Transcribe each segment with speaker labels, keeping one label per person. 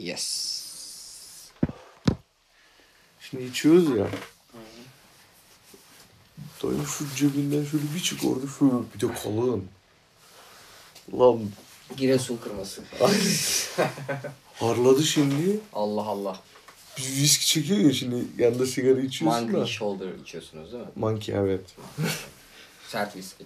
Speaker 1: Yes.
Speaker 2: Şimdi içiyoruz ya. Dayı şu cebinden şöyle bir çık orada şöyle bir de kalın. Lan
Speaker 1: Giresun kırması.
Speaker 2: harladı şimdi.
Speaker 1: Allah Allah.
Speaker 2: Biz viski çekiyor ya şimdi yanında sigara içiyorsun da.
Speaker 1: Monkey shoulder içiyorsunuz değil mi?
Speaker 2: Monkey evet.
Speaker 1: Sert viski.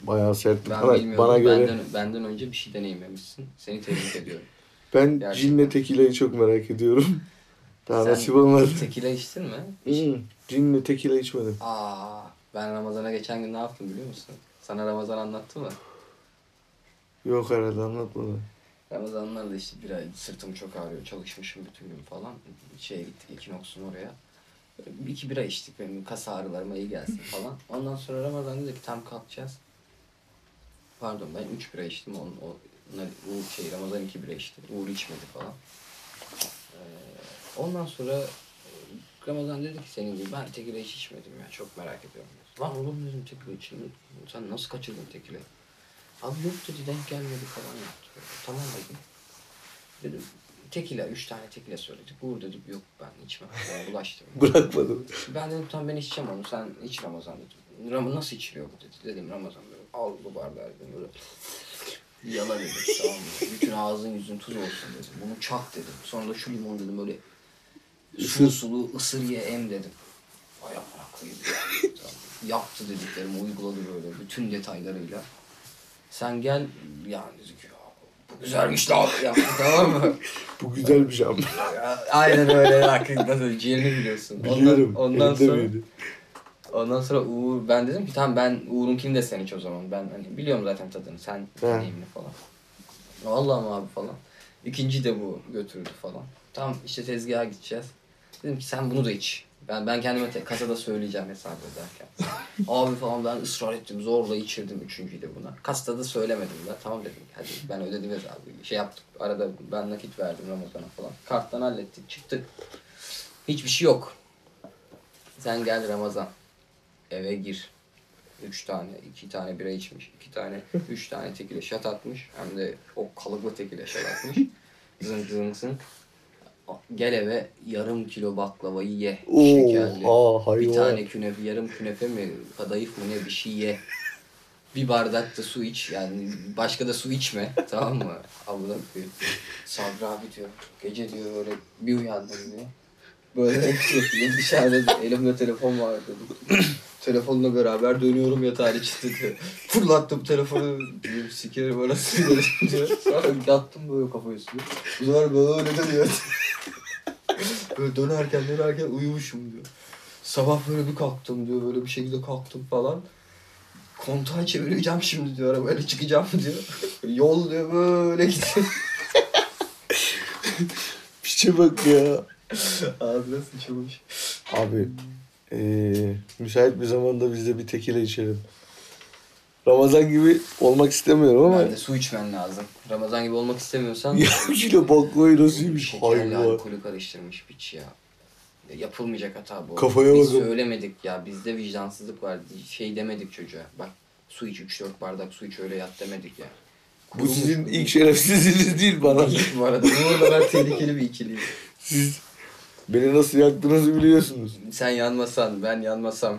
Speaker 2: Bayağı sert.
Speaker 1: Ben
Speaker 2: bana,
Speaker 1: bilmiyorum.
Speaker 2: bana göre.
Speaker 1: Benden, benden önce bir şey deneyimlemişsin. Seni tebrik ediyorum.
Speaker 2: Ben
Speaker 1: Gerçekten.
Speaker 2: cinle tekilayı çok merak ediyorum. Daha
Speaker 1: Sen
Speaker 2: nasip olmadı.
Speaker 1: Tekila içtin mi?
Speaker 2: Hmm, cinle tekila içmedim.
Speaker 1: Aa, ben Ramazan'a geçen gün ne yaptım biliyor musun? Sana Ramazan anlattı mı?
Speaker 2: Yok herhalde anlatmadı.
Speaker 1: Ramazanlarda işte bir ay sırtım çok ağrıyor. Çalışmışım bütün gün falan. Şeye gittik Ekinox'un oraya. Bir iki bira içtik benim kas ağrılarıma iyi gelsin falan. Ondan sonra Ramazan dedi ki tam kalkacağız. Pardon ben üç bira içtim. On, o, Uğur şey Ramazan iki bira içti. Uğur içmedi falan. Ee, ondan sonra e, Ramazan dedi ki senin gibi ben tekile hiç içmedim ya çok merak ediyorum. Lan oğlum dedim tekile içeyim. Sen nasıl kaçırdın tekile? Abi yok dedi denk gelmedi falan yaptı. Böyle. Tamam dedim. Dedim tekila, üç tane tekila söyledik. Uğur dedi yok ben içmem. Bana bulaştı.
Speaker 2: Bırakmadım.
Speaker 1: ben dedim tamam ben içeceğim onu sen iç Ramazan dedim. Ram nasıl içiliyor bu dedi. Dedim Ramazan böyle al bu bardağı dedim böyle. Yala dedim tamam mı? Bütün ağzın yüzün tuz olsun dedim. Bunu çak dedim. Sonra da şu limon dedim böyle sulu sulu ısır ye em dedim. Ay amına. Yaptı dediklerimi uyguladı böyle bütün detaylarıyla. Sen gel yani dedik ya bu güzelmiş lan yaptı tamam mı?
Speaker 2: Bu güzel bir şey ama.
Speaker 1: Aynen öyle hakkında ciğerini biliyorsun.
Speaker 2: Biliyorum.
Speaker 1: Ondan, ondan sonra
Speaker 2: miydi?
Speaker 1: Ondan sonra Uğur ben dedim ki tamam ben Uğur'unkini de sen iç o zaman. Ben hani biliyorum zaten tadını sen deneyimli falan. Vallahi mi abi falan. İkinci de bu götürdü falan. Tamam işte tezgaha gideceğiz. Dedim ki sen bunu da iç. Ben ben kendime te- kasada söyleyeceğim hesap ederken. Abi falan ben ısrar ettim. Zorla içirdim üçüncüyü de buna. Kasada da söylemedim ben. Tamam dedim. Hadi ben ödedim hesabı. Şey yaptık. Arada ben nakit verdim Ramazan'a falan. Karttan hallettik. Çıktık. Hiçbir şey yok. Sen gel Ramazan. Eve gir. Üç tane, iki tane bira içmiş. iki tane, üç tane tekile şat atmış. Hem de o kalıplı tekile şat atmış. Zınk zınk zınk. Gel eve yarım kilo baklavayı ye. Şekerli.
Speaker 2: Oha hayvan.
Speaker 1: Bir tane künefe, yarım künefe mi, kadayıf mı ne bir şey ye. Bir bardak da su iç. Yani başka da su içme. tamam mı? Abla koyayım. Sabri abi diyor. Gece diyor böyle bir uyandım diyor. Böyle. Dışarıda elimde telefon vardı. Telefonla beraber dönüyorum yatağın içinde diyor. Fırlattım telefonu. Diyor, sikerim orası diyor. Sonra yattım böyle kafa üstüne. Bu sefer böyle dönüyor. böyle dönerken dönerken uyumuşum diyor. Sabah böyle bir kalktım diyor. Böyle bir şekilde kalktım falan. Kontağı çevireceğim şimdi diyor. Arabayla çıkacağım diyor. Yol diyor böyle gidiyor.
Speaker 2: Piçe bak ya.
Speaker 1: Abi nasıl çalmış.
Speaker 2: Abi eee müsait bir zamanda biz de bir tekile içelim. Ramazan gibi olmak istemiyorum ama
Speaker 1: Ben de su içmen lazım. Ramazan gibi olmak istemiyorsan
Speaker 2: yarım kilo baklayı nasıl yemiş
Speaker 1: şekerli
Speaker 2: hayvan.
Speaker 1: alkolü karıştırmış piç ya. Ya Yapılmayacak hata bu.
Speaker 2: Kafaya
Speaker 1: Biz
Speaker 2: bakın.
Speaker 1: söylemedik ya. Bizde vicdansızlık var. Şey demedik çocuğa. Bak su iç 3-4 bardak su iç öyle yat demedik ya.
Speaker 2: Bu sizin ilk şerefsizliğiniz değil bana.
Speaker 1: bu arada. Bu arada ben tehlikeli bir ikiliyim.
Speaker 2: Siz beni nasıl yaktığınızı biliyorsunuz.
Speaker 1: Sen yanmasan, ben yanmasam.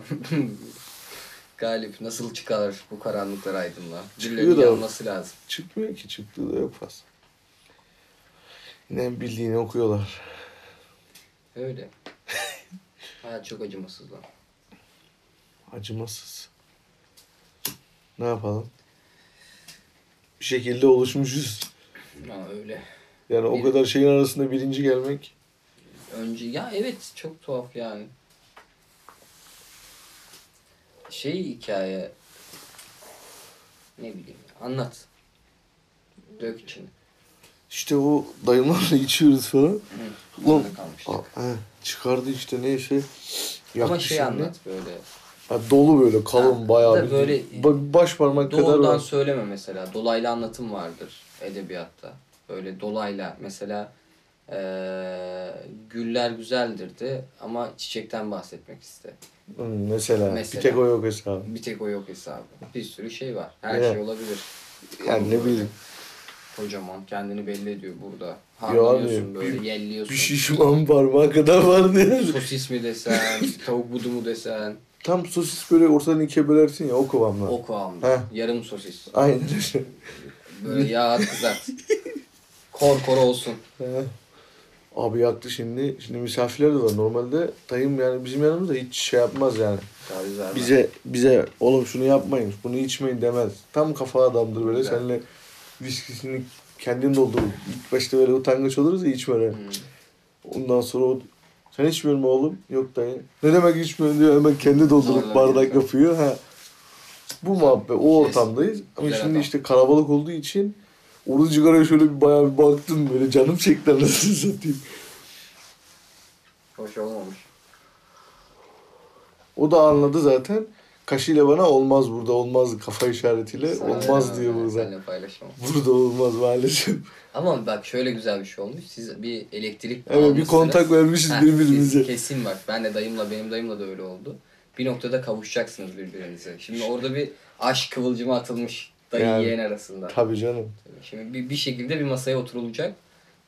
Speaker 1: Galip nasıl çıkar bu karanlıklar aydınlığa?
Speaker 2: Çıkıyor
Speaker 1: Birilerinin
Speaker 2: da.
Speaker 1: yanması lazım.
Speaker 2: Çıkmıyor ki çıktığı da yok fazla. Ne bildiğini okuyorlar.
Speaker 1: Öyle. Hayat çok acımasız lan.
Speaker 2: Acımasız. Ne yapalım? Bir şekilde oluşmuşuz.
Speaker 1: Ha, öyle.
Speaker 2: Yani o
Speaker 1: Bir-
Speaker 2: kadar şeyin arasında birinci gelmek.
Speaker 1: Önce ya evet çok tuhaf yani. Şey hikaye ne bileyim anlat. Dök içine.
Speaker 2: İşte o dayımlarla içiyoruz falan.
Speaker 1: Hı.
Speaker 2: Ulan. Aa, he, çıkardı işte neyse.
Speaker 1: Ama
Speaker 2: Yaktı
Speaker 1: şey anlat böyle.
Speaker 2: Ha, dolu böyle kalın
Speaker 1: Ha,
Speaker 2: bayağı bir.
Speaker 1: böyle-
Speaker 2: Ba- baş parmak kadar var.
Speaker 1: söyleme mesela. Dolaylı anlatım vardır edebiyatta. Böyle dolayla mesela eee, güller güzeldirdi ama çiçekten bahsetmek iste.
Speaker 2: Hı, mesela.
Speaker 1: Mesela.
Speaker 2: Bir tek o yok hesabı.
Speaker 1: Bir tek o yok hesabı. Bir sürü şey var. Her
Speaker 2: Evet.
Speaker 1: şey olabilir.
Speaker 2: Yani ne bileyim.
Speaker 1: Kocaman. Kendini belli ediyor burada. Harmanıyorsun böyle
Speaker 2: bir-
Speaker 1: yelliyorsun.
Speaker 2: Bir şişman parmağı kadar vardı yani.
Speaker 1: Sosis mi desen, tavuk budu mu desen.
Speaker 2: Tam sosis böyle ortadan ikiye bölersin ya o kıvamda.
Speaker 1: O kıvamda.
Speaker 2: Heh.
Speaker 1: Yarım sosis.
Speaker 2: Aynen öyle.
Speaker 1: Böyle yağ kızart. kor kor olsun.
Speaker 2: Abi yaktı şimdi. Şimdi misafirler de var. Normalde dayım yani bizim yanımızda hiç şey yapmaz yani. Bize bize oğlum şunu yapmayın, bunu içmeyin demez. Tam kafa adamdır böyle.
Speaker 1: Güzel.
Speaker 2: Seninle viskisini kendin doldurur. İlk başta böyle utangaç oluruz ya içmene.
Speaker 1: Hmm.
Speaker 2: Ondan sonra o sen içmiyor mu oğlum? Yok dayı. Ne demek içmiyorsun diyor. Hemen kendi doldurup bardak yapıyor. Ha. Bu muhabbet. O ortamdayız. Ama şimdi işte kalabalık olduğu için orada sigaraya şöyle bir bayağı bir baktım. Böyle canım çekti anasını satayım.
Speaker 1: Hoş olmamış.
Speaker 2: O da anladı zaten. Kaşıyla bana olmaz burada olmaz kafa işaretiyle
Speaker 1: Sana
Speaker 2: olmaz diyor burada.
Speaker 1: Seninle paylaşamam.
Speaker 2: Burada olmaz maalesef.
Speaker 1: Ama bak şöyle güzel bir şey olmuş. Siz bir elektrik
Speaker 2: Evet bir
Speaker 1: almışsınız.
Speaker 2: kontak vermişiz
Speaker 1: Heh,
Speaker 2: birbirimize.
Speaker 1: kes- Kesin bak. Ben de dayımla benim dayımla da öyle oldu. Bir noktada kavuşacaksınız birbirinize. Şimdi orada bir aşk kıvılcımı atılmış dayı
Speaker 2: Yani,
Speaker 1: yeğen arasında.
Speaker 2: Tabii canım.
Speaker 1: Şimdi bir, bir şekilde bir masaya oturulacak.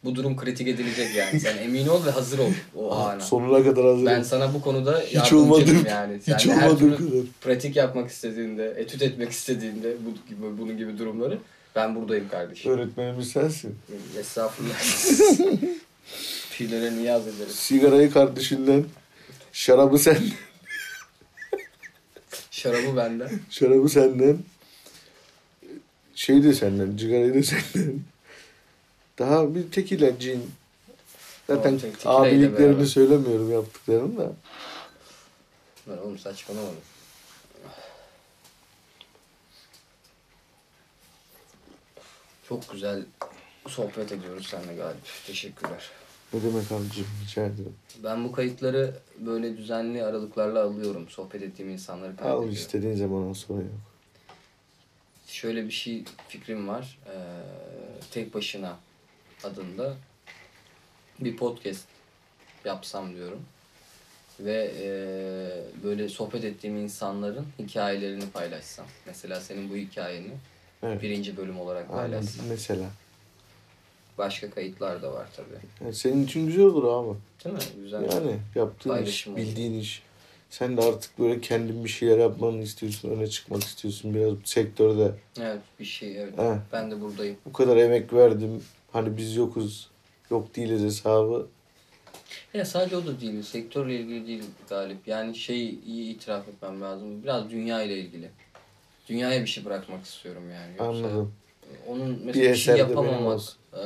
Speaker 1: Bu durum kritik edilecek yani. Sen emin ol ve hazır ol o ana.
Speaker 2: Sonuna kadar hazırım.
Speaker 1: Ben sana bu konuda
Speaker 2: hiç olmadığım,
Speaker 1: yani. Sen
Speaker 2: hiç
Speaker 1: türlü
Speaker 2: kadar.
Speaker 1: pratik yapmak istediğinde, etüt etmek istediğinde bu gibi bunun gibi durumları ben buradayım kardeşim.
Speaker 2: Öğretmenimiz sensin.
Speaker 1: Estağfurullah. Tüylere niyaz ederiz.
Speaker 2: Sigarayı kardeşinden, şarabı senden,
Speaker 1: Şarabı benden.
Speaker 2: şarabı senden, şey de senden, cigarayı da senden. Daha bir tekile, cin. Zaten
Speaker 1: O tek- tekileyle
Speaker 2: abiliklerini söylemiyorum yaptıklarını da.
Speaker 1: Lan oğlum saçmalama. Çok güzel sohbet ediyoruz seninle Galip. Teşekkürler.
Speaker 2: Ne demek abicim, rica ederim.
Speaker 1: Ben bu kayıtları böyle düzenli aralıklarla alıyorum. Sohbet ettiğim insanları
Speaker 2: Al
Speaker 1: kaydediyorum.
Speaker 2: istediğin zaman sonra yok.
Speaker 1: Şöyle bir şey fikrim var. Ee, tek başına adında bir podcast yapsam diyorum. Ve ee, böyle sohbet ettiğim insanların hikayelerini paylaşsam. Mesela senin bu hikayeni
Speaker 2: Evet.
Speaker 1: birinci bölüm olarak
Speaker 2: Aynen
Speaker 1: paylaşsam.
Speaker 2: mesela.
Speaker 1: Başka kayıtlar da var tabii.
Speaker 2: Yani senin için güzel olur abi.
Speaker 1: Değil mi? Güzel.
Speaker 2: Yani yaptığın iş, bildiğin iş. Sen de artık böyle kendin bir şeyler yapmanı istiyorsun, öne çıkmak istiyorsun biraz sektörde.
Speaker 1: Evet bir şey evet.
Speaker 2: He.
Speaker 1: Ben de buradayım.
Speaker 2: Bu kadar emek verdim, hani biz yokuz, yok değiliz hesabı.
Speaker 1: Ya sadece o da değil. Sektörle ilgili değil Galip. Yani şey iyi itiraf etmem lazım. Biraz dünya ile ilgili. Dünyaya bir şey bırakmak istiyorum yani. Yoksa
Speaker 2: Anladım.
Speaker 1: Onun
Speaker 2: Bir
Speaker 1: mesela bir, şey
Speaker 2: de benim
Speaker 1: yapamamak, e,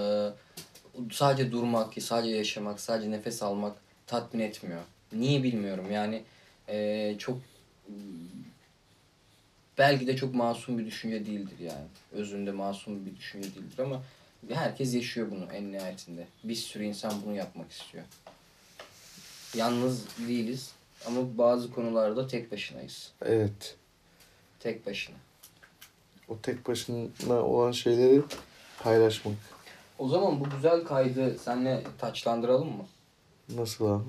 Speaker 1: sadece durmak, sadece yaşamak, sadece nefes almak tatmin etmiyor. Niye bilmiyorum. Yani e, çok belki de çok masum bir düşünce değildir yani. Özünde masum bir düşünce değildir ama herkes yaşıyor bunu en nihayetinde. Bir sürü insan bunu yapmak istiyor. Yalnız değiliz ama bazı konularda tek başınayız.
Speaker 2: Evet.
Speaker 1: Tek başına.
Speaker 2: O tek başına olan şeyleri paylaşmak.
Speaker 1: O zaman bu güzel kaydı senle taçlandıralım mı?
Speaker 2: Nasıl abi?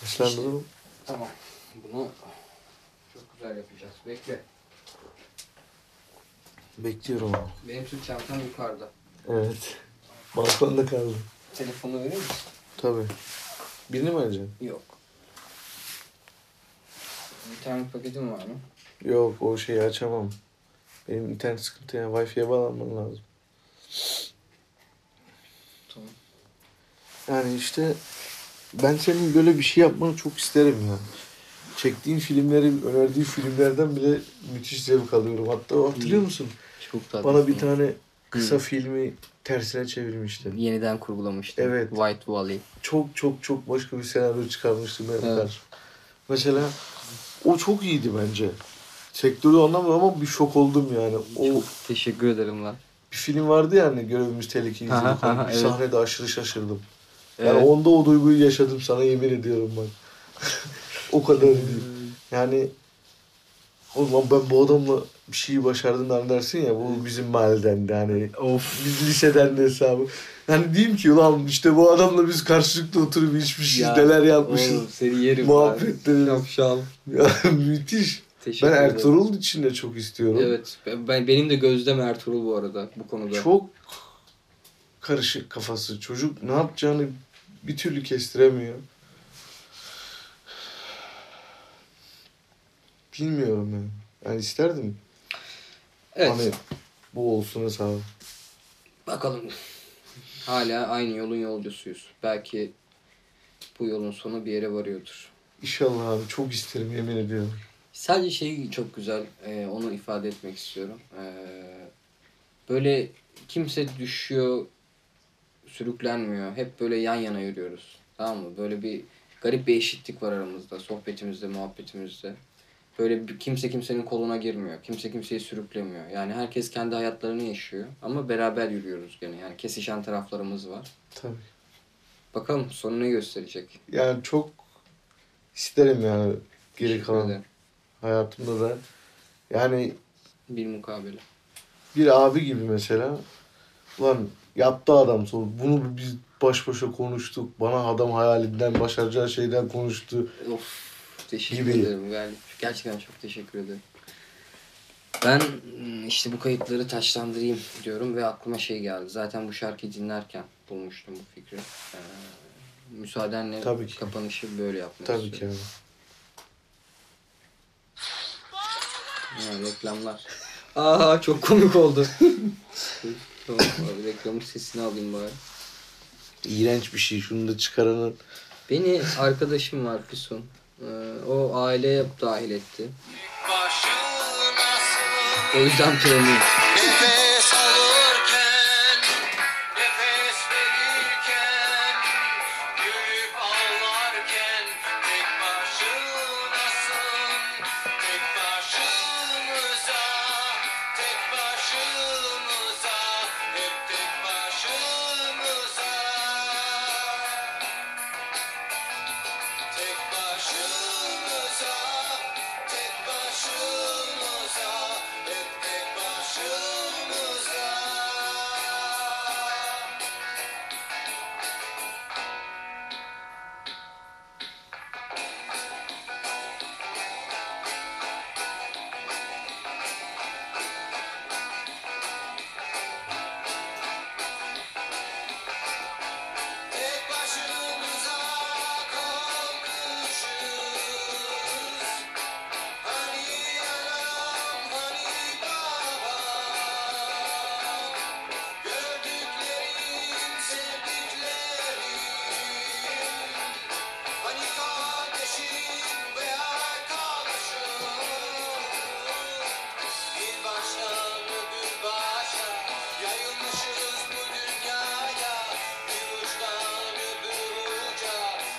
Speaker 2: Taşlandıralım.
Speaker 1: Tamam. Bunu çok güzel yapacağız. Bekle.
Speaker 2: Bekliyorum abi.
Speaker 1: Benim sırt çantam yukarıda.
Speaker 2: Evet. Balkonda kaldı.
Speaker 1: Telefonu verir misin?
Speaker 2: Tabii. Birini mi alacaksın?
Speaker 1: Yok. İnternet paketin var mı?
Speaker 2: Yok o şeyi açamam. Benim internet sıkıntı yani Wi-Fi'ye bağlanmam lazım.
Speaker 1: Tamam.
Speaker 2: Yani işte ben senin böyle bir şey yapmanı çok isterim ya. Çektiğin filmleri, önerdiği filmlerden bile müthiş zevk alıyorum. Hatta hatırlıyor musun?
Speaker 1: Çok tatlı.
Speaker 2: Bana bir tane kısa filmi tersine çevirmiştin.
Speaker 1: Yeniden kurgulamıştım.
Speaker 2: Evet.
Speaker 1: White Valley.
Speaker 2: Çok çok çok başka bir senaryo çıkarmıştım
Speaker 1: Evet.
Speaker 2: Mesela o çok iyiydi bence. Sektörü anlamıyorum ama bir şok oldum yani. O
Speaker 1: Teşekkür ederim lan.
Speaker 2: bir film vardı ya hani görevimiz tehlikeli bir sahnede aşırı şaşırdım. Yani
Speaker 1: Evet.
Speaker 2: onda o duyguyu yaşadım sana yemin ediyorum bak. o kadar değil. Yani o zaman ben bu adamla bir şeyi başardım hani dersin ya bu bizim mahalleden de hani
Speaker 1: Of.
Speaker 2: biz liseden de hesabı. Yani diyeyim ki ulan işte bu adamla biz karşılıklı oturup içmişiz
Speaker 1: Ya,
Speaker 2: neler yapmışız.
Speaker 1: Oğlum seni yerim.
Speaker 2: Muhabbetleri.
Speaker 1: Şapşal.
Speaker 2: Ya müthiş.
Speaker 1: Teşekkür
Speaker 2: Ben
Speaker 1: ederim.
Speaker 2: Ertuğrul için de çok istiyorum.
Speaker 1: Evet. Ben, ben- benim de gözlem Ertuğrul bu arada bu konuda.
Speaker 2: Çok karışık kafası. Çocuk ne yapacağını bir türlü kestiremiyor. Bilmiyorum yani. Yani isterdim.
Speaker 1: Evet.
Speaker 2: Hani bu olsun hesabı.
Speaker 1: Bakalım. Hala aynı yolun yolcusuyuz. Belki bu yolun sonu bir yere varıyordur.
Speaker 2: İnşallah abi çok isterim yemin ediyorum.
Speaker 1: Sadece şey çok güzel, e, onu ifade etmek istiyorum. E, böyle kimse düşüyor, sürüklenmiyor. Hep böyle yan yana yürüyoruz. Tamam mı? Böyle bir garip bir eşitlik var aramızda, sohbetimizde, muhabbetimizde. Böyle bir, kimse kimsenin koluna girmiyor. Kimse kimseyi sürüklemiyor. Yani herkes kendi hayatlarını yaşıyor. Ama beraber yürüyoruz gene. Yani kesişen taraflarımız var.
Speaker 2: Tabii.
Speaker 1: Bakalım sonu ne gösterecek?
Speaker 2: Yani çok isterim yani geri kalan
Speaker 1: ederim.
Speaker 2: hayatımda da. Yani
Speaker 1: Bir mukabele.
Speaker 2: bir abi gibi mesela. Lan yaptı adam sonra. Bunu biz baş başa konuştuk. Bana adam hayalinden, başaracağı şeyden konuştu.
Speaker 1: Of teşekkür
Speaker 2: Gibi.
Speaker 1: ederim Galip. Gerçekten çok teşekkür ederim. Ben mm, işte bu kayıtları taşlandırayım diyorum ve aklıma şey geldi. Zaten bu şarkıyı dinlerken bulmuştum bu fikri. Ee, müsaadenle
Speaker 2: Tabii ki.
Speaker 1: kapanışı böyle yapmak
Speaker 2: Tabii ki
Speaker 1: istiyorum.
Speaker 2: abi.
Speaker 1: Ha, reklamlar. Aa çok komik oldu. tamam abi reklamın sesini alayım bari.
Speaker 2: İğrenç bir şey. Şunu da çıkaranın.
Speaker 1: Beni arkadaşım var Füsun. Ee, o aileye dahil etti. O yüzden premium.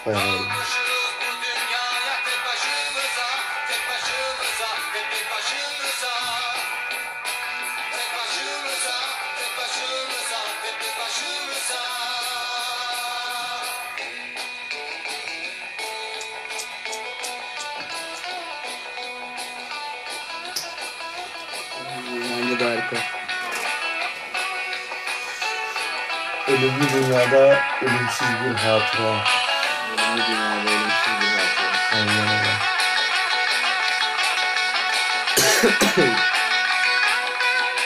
Speaker 3: Tek başımıza.
Speaker 1: Bence de harika.
Speaker 2: Ölümlü dünyada ölümsüz bir hatıra.
Speaker 1: Ölümlü dünyada ölümsüz bir hatıra.
Speaker 2: Aynen öyle.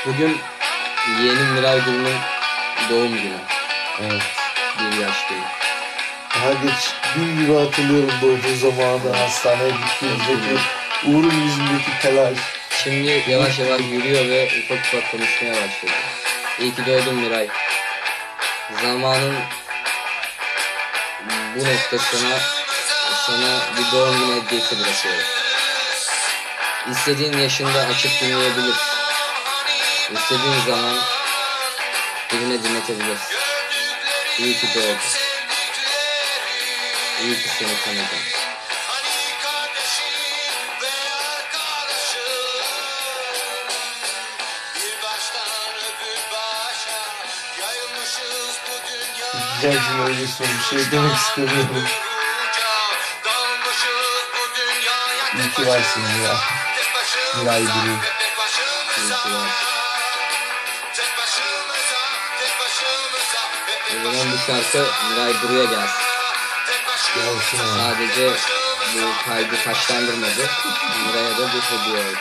Speaker 1: Bugün yeğenim Miray Gül'ün doğum günü.
Speaker 2: Evet.
Speaker 1: Bir yaştayım.
Speaker 2: Daha geç gün gibi hatırlıyorum doğduğu zamanı hastaneye gittiğimizdeki Uğur'un yüzündeki telaş.
Speaker 1: Şimdi yavaş yavaş yürüyor ve ufak ufak konuşmaya başladı. İyi ki doğdun Miray. Zamanın bu noktasına sana bir doğum günü hediyesi bırakıyorum. İstediğin yaşında açıp dinleyebilirsin. İstediğin zaman birine dinletebilirsin. İyi ki doğdun. İyi ki seni tanıdım.
Speaker 2: Güzelcim öyle son bir şey demek istemiyorum. İyi ki varsın ya. Miray
Speaker 3: başımıza
Speaker 1: İyi ki bu şarkı Miray buraya gelsin.
Speaker 2: Gelsin.
Speaker 1: Sadece bu kaydı taşlandırmadı. Buraya da bir hediye oldu.